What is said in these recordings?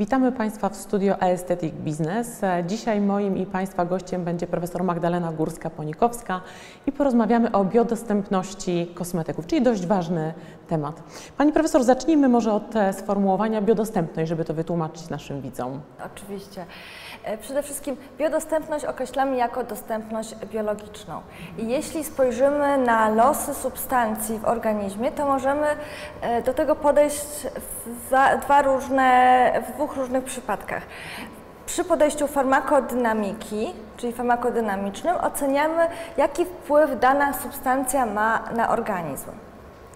Witamy Państwa w studio Aesthetic Business. Dzisiaj moim i Państwa gościem będzie profesor Magdalena Górska-Ponikowska i porozmawiamy o biodostępności kosmetyków, czyli dość ważny temat. Pani profesor, zacznijmy może od e, sformułowania biodostępność, żeby to wytłumaczyć naszym widzom. Oczywiście. E, Przede wszystkim biodostępność określamy jako dostępność biologiczną. I jeśli spojrzymy na losy substancji w organizmie, to możemy e, do tego podejść w różne, w dwóch różnych przypadkach. Przy podejściu farmakodynamiki, czyli farmakodynamicznym, oceniamy, jaki wpływ dana substancja ma na organizm.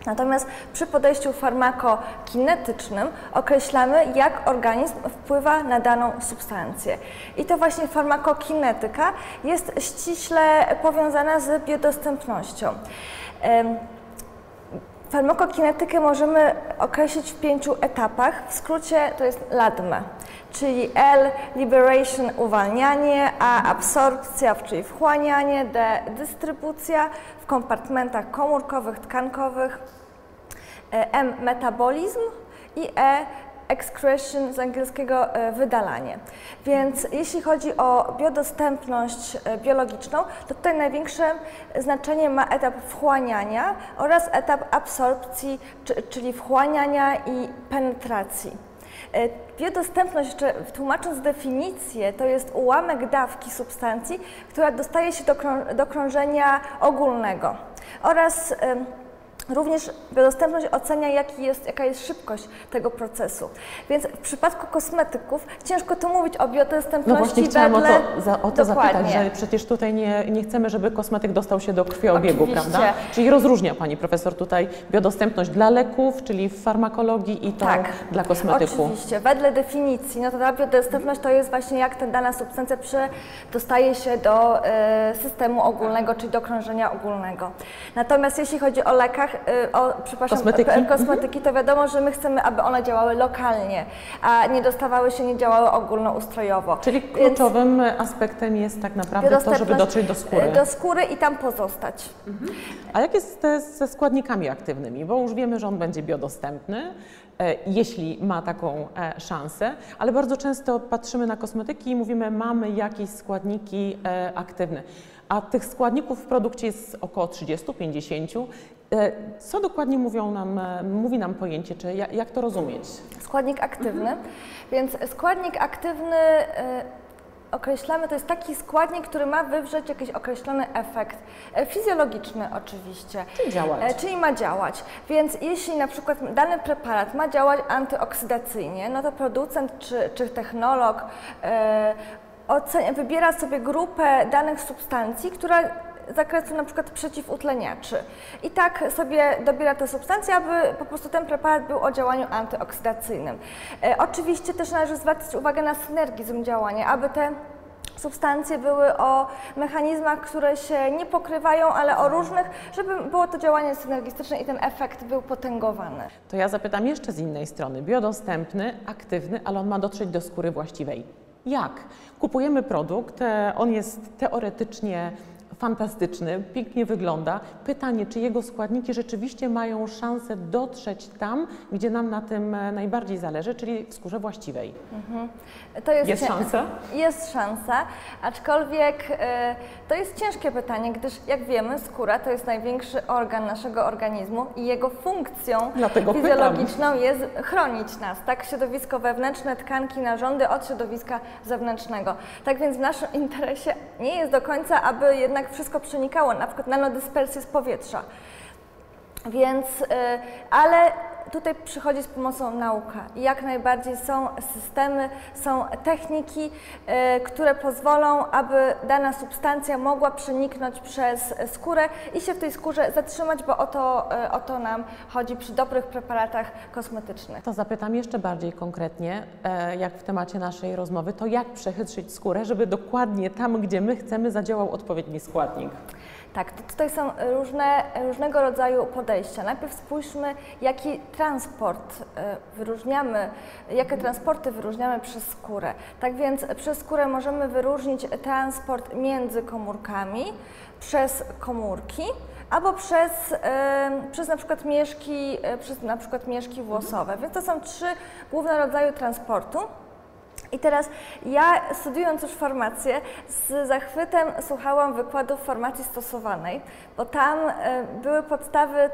Natomiast przy podejściu farmakokinetycznym określamy, jak organizm wpływa na daną substancję. I to właśnie farmakokinetyka jest ściśle powiązana z biodostępnością. Farmakokinetykę możemy określić w pięciu etapach. W skrócie to jest LADME, czyli L liberation uwalnianie, A absorpcja, czyli wchłanianie, D dystrybucja w kompartmentach komórkowych, tkankowych, e, M metabolizm i E excretion z angielskiego e, wydalanie. Więc jeśli chodzi o biodostępność e, biologiczną, to tutaj największe znaczenie ma etap wchłaniania oraz etap absorpcji, czy- czyli wchłaniania i penetracji. E, Biodostępność, jeszcze tłumacząc definicję, to jest ułamek dawki substancji, która dostaje się do, krą- do krążenia ogólnego oraz Również biodostępność ocenia, jaki jest, jaka jest szybkość tego procesu. Więc w przypadku kosmetyków ciężko tu mówić o biodostępności No właśnie chciałam o wedle... to, za, o to zapytać, że przecież tutaj nie, nie chcemy, żeby kosmetyk dostał się do krwiobiegu, Oczywiście. prawda? Czyli rozróżnia Pani profesor tutaj biodostępność dla leków, czyli w farmakologii i to Tak. dla kosmetyku. Oczywiście, wedle definicji, no to ta biodostępność to jest właśnie jak ta dana substancja dostaje się do e, systemu ogólnego, czyli do krążenia ogólnego. Natomiast jeśli chodzi o lekach, o, przepraszam, Kosmetyki? e, kosmetyki, to wiadomo, że my chcemy, aby one działały lokalnie, a nie dostawały się, nie działały ogólnoustrojowo. Czyli Więc kluczowym aspektem jest tak naprawdę to, żeby dotrzeć do skóry. e, Do skóry i tam pozostać. A jak jest ze składnikami aktywnymi? Bo już wiemy, że on będzie biodostępny, e, jeśli ma taką e, szansę, ale bardzo często patrzymy na kosmetyki i mówimy, mamy jakieś składniki e, aktywne. A tych składników w produkcie jest około 30-50. E, Co dokładnie mówią nam, e, mówi nam pojęcie, czy ja- jak to rozumieć? Składnik aktywny. Więc składnik aktywny e, określamy, to jest taki składnik, który ma wywrzeć jakiś określony efekt fizjologiczny oczywiście. Czyli działać. Czyli ma działać. Więc jeśli na przykład dany preparat ma działać antyoksydacyjnie, no to producent czy, czy technolog e, ocenia, wybiera sobie grupę danych substancji, która zakresu na przykład przeciwutleniaczy. I tak sobie dobiera te substancje, aby po prostu ten preparat był o działaniu antyoksydacyjnym. E, oczywiście też należy zwracać uwagę na synergizm działania, aby te substancje były o mechanizmach, które się nie pokrywają, ale o różnych, żeby było to działanie synergistyczne i ten efekt był potęgowany. To ja zapytam jeszcze z innej strony. Biodostępny, aktywny, ale on ma dotrzeć do skóry właściwej. Jak? Kupujemy produkt, e, on jest teoretycznie fantastyczny, pięknie wygląda. Pytanie, czy jego składniki rzeczywiście mają szansę dotrzeć tam, gdzie nam na tym e, najbardziej zależy, czyli w skórze właściwej. To jest, Jest szansa? Jest szansa, aczkolwiek e, to jest ciężkie pytanie, gdyż jak wiemy, skóra to jest największy organ naszego organizmu i jego funkcją Dlatego pytam. fizjologiczną jest chronić nas, tak? Środowisko wewnętrzne, tkanki, narządy od środowiska zewnętrznego. Tak więc w naszym interesie nie jest do końca, aby jednak wszystko przenikało, na przykład nanodyspersję z powietrza. Więc, y, ale tutaj przychodzi z pomocą nauka. Jak najbardziej są systemy, są techniki, y, które pozwolą, aby dana substancja mogła przeniknąć przez skórę i się w tej skórze zatrzymać, bo o to, y, o to nam chodzi przy dobrych preparatach kosmetycznych. To zapytam jeszcze bardziej konkretnie, e, jak w temacie naszej rozmowy, to jak przechytrzyć skórę, żeby dokładnie tam, gdzie my chcemy, zadziałał odpowiedni składnik. Tak, to tutaj są różne, różnego rodzaju podejścia. Najpierw spójrzmy, jaki transport e, wyróżniamy, jakie transporty wyróżniamy przez skórę. Tak więc przez skórę możemy wyróżnić transport między komórkami, przez komórki, albo przez, e, przez na przykład mieszki, e, przez na przykład mieszki włosowe. Więc to są trzy główne rodzaje transportu. I teraz ja studiując już farmację z zachwytem słuchałam wykładów farmacji stosowanej, bo tam e, były podstawy e,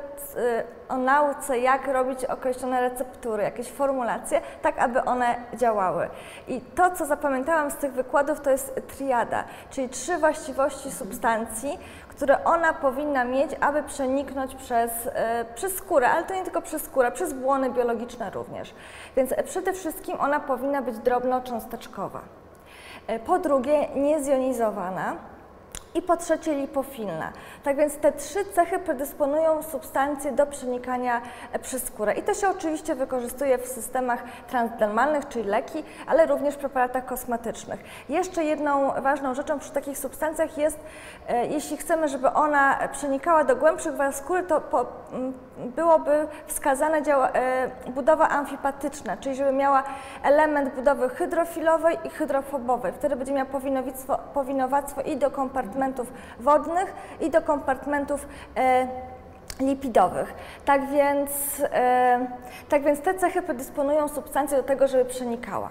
o nauce, jak robić określone receptury, jakieś formulacje, tak aby one działały. I to, co zapamiętałam z tych wykładów, to jest triada, czyli trzy właściwości substancji, które ona powinna mieć, aby przeniknąć przez, e, przez skórę, ale to nie tylko przez skórę, przez błony biologiczne również. Więc przede wszystkim ona powinna być drobnocząsteczkowa. E, po drugie, niezjonizowana i po trzecie lipofilna. Tak więc te trzy cechy predysponują substancje do przenikania e, przez skórę. I to się oczywiście wykorzystuje w systemach transdermalnych, czyli leki, ale również w preparatach kosmetycznych. Jeszcze jedną ważną rzeczą przy takich substancjach jest, e, jeśli chcemy, żeby ona przenikała do głębszych warstw skóry, to po, byłoby wskazane działa, e, budowa amfipatyczna, czyli żeby miała element budowy hydrofilowej i hydrofobowej. Wtedy będzie miała powinowactwo, powinowactwo i do kompartmentów wodnych, i do kompartmentów e, lipidowych. Tak więc, e, tak więc te cechy predysponują substancję do tego, żeby przenikała.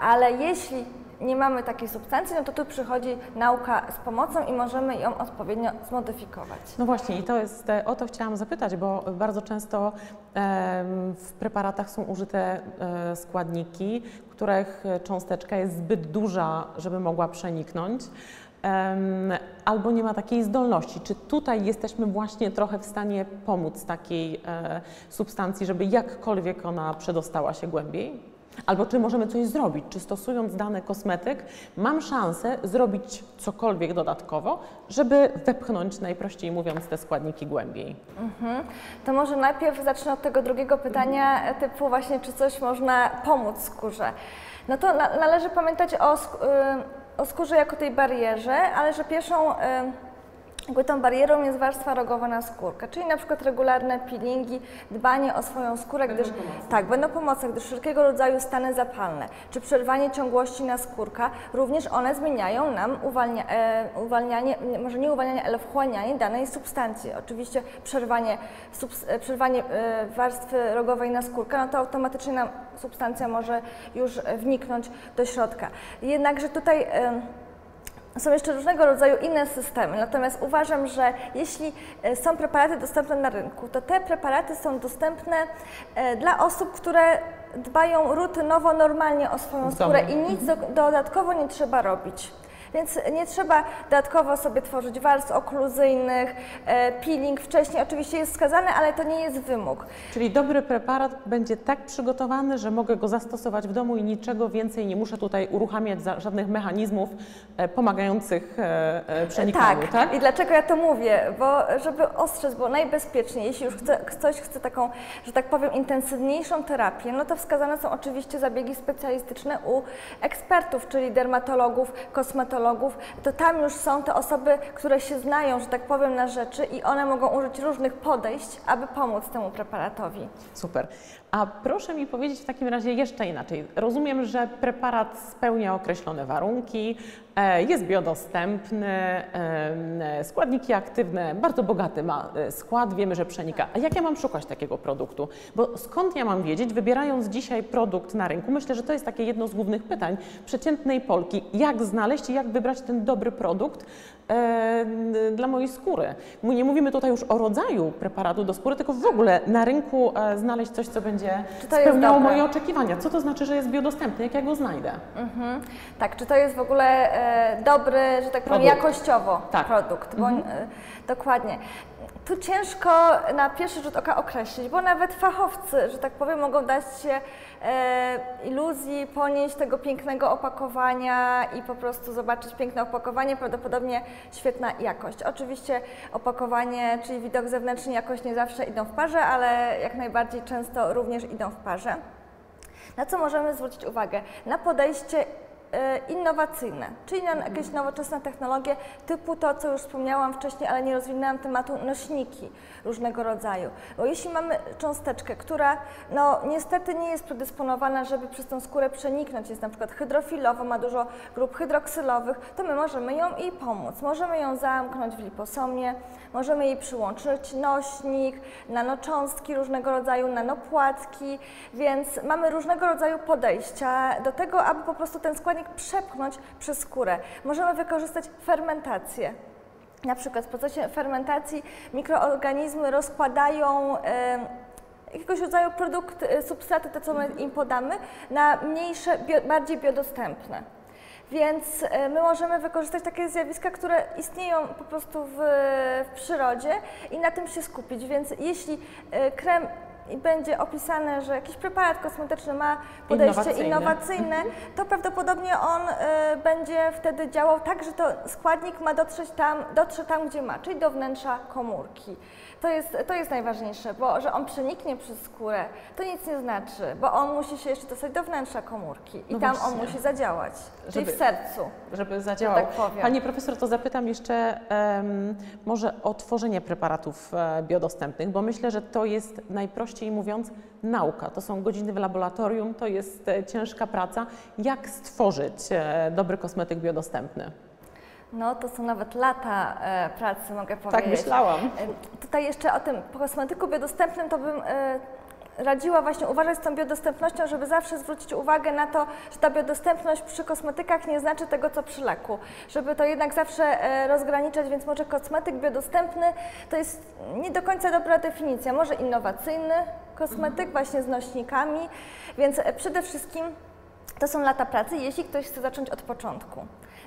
Ale jeśli nie mamy takiej substancji, no to tu przychodzi nauka z pomocą i możemy ją odpowiednio zmodyfikować. No właśnie i to jest, o to chciałam zapytać, bo bardzo często w preparatach są użyte e, składniki, których cząsteczka jest zbyt duża, żeby mogła przeniknąć albo nie ma takiej zdolności. Czy tutaj jesteśmy właśnie trochę w stanie pomóc takiej e, substancji, żeby jakkolwiek ona przedostała się głębiej? Albo czy możemy coś zrobić? Czy stosując dany kosmetyk, mam szansę zrobić cokolwiek dodatkowo, żeby wepchnąć, najprościej mówiąc, te składniki głębiej? Mhm. To może najpierw zacznę od tego drugiego pytania, mhm. typu właśnie, czy coś można pomóc skórze. No to na, należy pamiętać o, y, o skórze jako tej barierze, ale że pierwszą y, jakby tą barierą jest warstwa rogowa na skórkę, czyli na przykład regularne peelingi, dbanie o swoją skórę, gdyż tak, będą pomocne, gdyż wszelkiego rodzaju stany zapalne, czy przerwanie ciągłości na skórka, również one zmieniają nam uwalnia, e, uwalnianie, może nie uwalnianie, ale wchłanianie danej substancji. Oczywiście przerwanie, subs, e, przerwanie e, warstwy rogowej na skórkę, no to automatycznie nam substancja może już wniknąć do środka. Jednakże tutaj e, są jeszcze różnego rodzaju inne systemy, natomiast uważam, że jeśli e, są preparaty dostępne na rynku, to te preparaty są dostępne e, dla osób, które dbają rutynowo, normalnie o swoją skórę i nic do, dodatkowo nie trzeba robić. Więc nie trzeba dodatkowo sobie tworzyć warstw okluzyjnych, e, peeling wcześniej oczywiście jest wskazany, ale to nie jest wymóg. Czyli dobry preparat będzie tak przygotowany, że mogę go zastosować w domu i niczego więcej nie muszę tutaj uruchamiać żadnych mechanizmów e, pomagających e, przenikaniu, tak, tak? i dlaczego ja to mówię? Bo żeby ostrzec, bo najbezpieczniej, jeśli już chce, ktoś chce taką, że tak powiem, intensywniejszą terapię, no to wskazane są oczywiście zabiegi specjalistyczne u ekspertów, czyli dermatologów, kosmetologów, to tam już są te osoby, które się znają, że tak powiem, na rzeczy i one mogą użyć różnych podejść, aby pomóc temu preparatowi. Super. A proszę mi powiedzieć w takim razie jeszcze inaczej. Rozumiem, że preparat spełnia określone warunki, e, jest biodostępny, e, składniki aktywne, bardzo bogaty ma e, skład, wiemy, że przenika. A jak ja mam szukać takiego produktu? Bo skąd ja mam wiedzieć, wybierając dzisiaj produkt na rynku, myślę, że to jest takie jedno z głównych pytań przeciętnej Polki, jak znaleźć i jak wybrać ten dobry produkt dla mojej skóry. Nie mówimy tutaj już o rodzaju preparatu do skóry, tylko w ogóle na rynku znaleźć coś, co będzie będzie spełniało moje oczekiwania. Co to znaczy, że jest biodostępny? Jak ja go znajdę? Mhm. Tak, czy to jest w ogóle e, dobry, że tak powiem, jakościowo tak. produkt? Bo, mhm. e, dokładnie. Tu ciężko na pierwszy rzut oka określić, bo nawet fachowcy, że tak powiem, mogą dać się e, iluzji ponieść tego pięknego opakowania i po prostu zobaczyć piękne opakowanie, prawdopodobnie świetna jakość. Oczywiście opakowanie, czyli widok zewnętrzny, jakość nie zawsze idą w parze, ale jak najbardziej często również idą w parze. Na co możemy zwrócić uwagę? Na podejście innowacyjne, czyli na jakieś nowoczesne technologie typu to, co już wspomniałam wcześniej, ale nie rozwinęłam tematu, nośniki różnego rodzaju. Bo jeśli mamy cząsteczkę, która no niestety nie jest predysponowana, żeby przez tą skórę przeniknąć, jest na przykład hydrofilowa, ma dużo grup hydroksylowych, to my możemy ją jej pomóc. Możemy ją zamknąć w liposomie, możemy jej przyłączyć nośnik, nanocząstki różnego rodzaju, nanopłatki, więc mamy różnego rodzaju podejścia do tego, aby po prostu ten składnik przepchnąć przez skórę. Możemy wykorzystać fermentację. Na przykład w procesie fermentacji mikroorganizmy rozkładają jakiegoś rodzaju produkty, e, substraty, te co my im podamy, na mniejsze, bio, bardziej biodostępne. Więc e, my możemy wykorzystać takie zjawiska, które istnieją po prostu w, w przyrodzie i na tym się skupić. Więc jeśli e, krem i będzie opisane, że jakiś preparat kosmetyczny ma podejście Innowacyjne. innowacyjne, to prawdopodobnie on y, będzie wtedy działał tak, że to składnik ma dotrzeć tam, dotrze tam, gdzie ma, czyli do wnętrza komórki. To jest, to jest najważniejsze, bo że on przeniknie przez skórę, to nic nie znaczy, bo on musi się jeszcze dostać do wnętrza komórki i No tam właśnie. on musi zadziałać, czyli Żeby- w sercu. żeby zadziałał. tak powiem. Pani profesor, to zapytam jeszcze em, może o tworzenie preparatów e, biodostępnych, bo myślę, że to jest najprościej mówiąc nauka. To są godziny w laboratorium, to jest e, ciężka praca. Jak stworzyć e, dobry kosmetyk biodostępny? No to są nawet lata e, pracy, mogę powiedzieć. Tak myślałam. E, Tutaj jeszcze o tym kosmetyku biodostępnym to bym e, radziła właśnie uważać z tą biodostępnością, żeby zawsze zwrócić uwagę na to, że ta biodostępność przy kosmetykach nie znaczy tego, co przy leku. Żeby to jednak zawsze e, rozgraniczać, więc może kosmetyk biodostępny to jest nie do końca dobra definicja. Może innowacyjny kosmetyk właśnie z nośnikami, więc e, przede wszystkim to są lata pracy, jeśli ktoś chce zacząć od początku.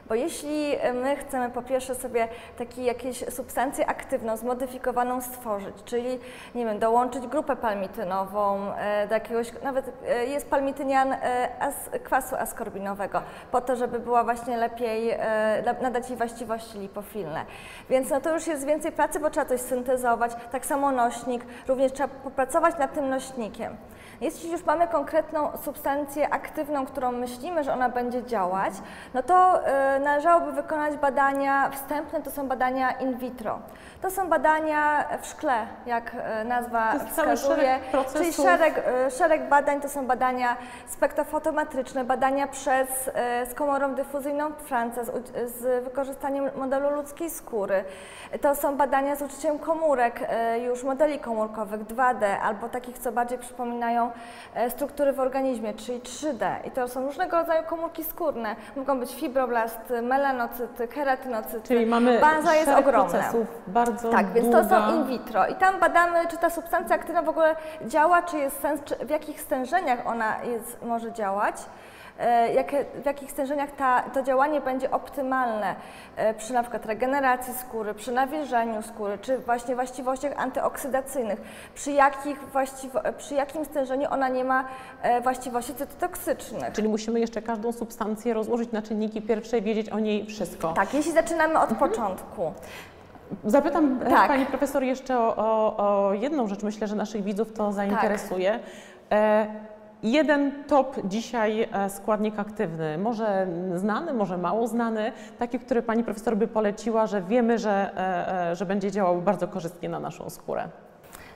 Bo jeśli e, my chcemy po pierwsze sobie taką jakieś substancję aktywną, zmodyfikowaną stworzyć, czyli nie wiem, dołączyć grupę palmitynową e, do jakiegoś, nawet e, jest palmitynian as, kwasu askorbinowego, po to, żeby była właśnie lepiej, na- nadać jej właściwości lipofilne. Więc no to już jest więcej pracy, bo trzeba coś syntezować, tak samo nośnik, również trzeba popracować nad tym nośnikiem. Jeśli już mamy konkretną substancję aktywną, którą myślimy, że ona będzie działać, no to y, należałoby wykonać badania wstępne, to są badania in vitro. To są badania w szkle, jak y, nazwa To wskazuje, szereg czyli szereg, y, szereg badań, to są badania spektrofotometryczne, badania przez, y, z komorą dyfuzyjną w France, z, z wykorzystaniem modelu ludzkiej skóry. To są badania z użyciem komórek, y, już modeli komórkowych 2D albo takich, co bardziej przypominają e, struktury w organizmie, czyli 3D. I to są różnego rodzaju komórki skórne. Mogą być fibroblasty, melanocyty, keratynocyty. Czyli mamy Baza jest ogromna. procesów bardzo Tak, więc długa. to są in vitro i tam badamy, czy ta substancja aktywna w ogóle działa, czy jest sens, czy w jakich stężeniach ona jest, może działać. E, Jakie, w jakich stężeniach ta, to działanie będzie optymalne e, przy na przykład regeneracji skóry, przy nawilżeniu skóry, czy właśnie właściwościach antyoksydacyjnych, przy, jakich właściwo, przy jakim stężeniu ona nie ma e, właściwości cytotoksycznych. Czyli musimy jeszcze każdą substancję rozłożyć na czynniki pierwsze i wiedzieć o niej wszystko. Tak, jeśli zaczynamy od początku. Zapytam Tak. Pani Profesor jeszcze o, o, o jedną rzecz, myślę, że naszych widzów to zainteresuje. E, jeden top dzisiaj e, składnik aktywny, może znany, może mało znany, taki, który Pani Profesor by poleciła, że wiemy, że, e, e, że będzie działał bardzo korzystnie na naszą skórę.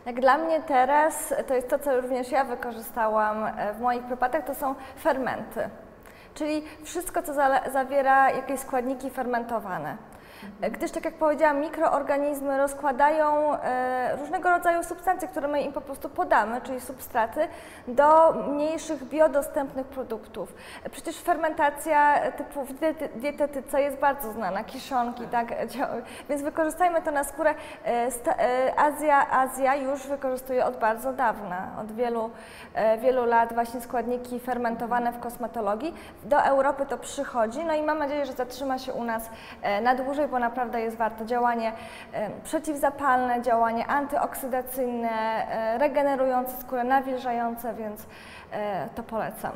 Jak dla mnie teraz, to jest to, co również ja wykorzystałam w moich przypadkach, to są fermenty. Czyli wszystko, co zale- zawiera jakieś składniki fermentowane. Gdyż, tak jak powiedziałam, mikroorganizmy rozkładają e, różnego rodzaju substancje, które my im po prostu podamy, czyli substraty, do mniejszych biodostępnych produktów. Przecież fermentacja typu w dietetyce jest bardzo znana, kiszonki, tak, więc wykorzystajmy to na skórę. E, e, Azja, Azja już wykorzystuje od bardzo dawna, od wielu, wielu lat właśnie składniki fermentowane w kosmetologii. Do Europy to przychodzi, no i mam nadzieję, że zatrzyma się u nas na dłużej, bo naprawdę jest warto. Działanie przeciwzapalne, działanie antyoksydacyjne, e, regenerujące skórę, nawilżające, więc e, to polecam.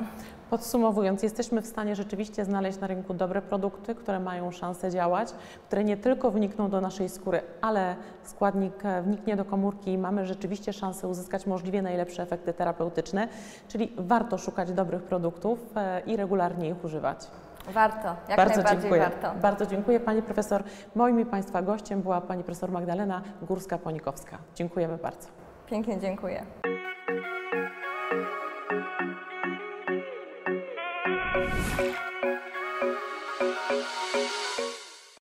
Podsumowując, jesteśmy w stanie rzeczywiście znaleźć na rynku dobre produkty, które mają szansę działać, które nie tylko wnikną do naszej skóry, ale składnik e, wniknie do komórki i mamy rzeczywiście szansę uzyskać możliwie najlepsze efekty terapeutyczne, czyli warto szukać dobrych produktów i regularnie ich używać. Warto, jak Bardzo najbardziej dziękuję. warto. Bardzo dziękuję Pani Profesor. Moim i Państwa gościem była Pani Profesor Magdalena Górska-Ponikowska. Dziękujemy bardzo. Pięknie dziękuję.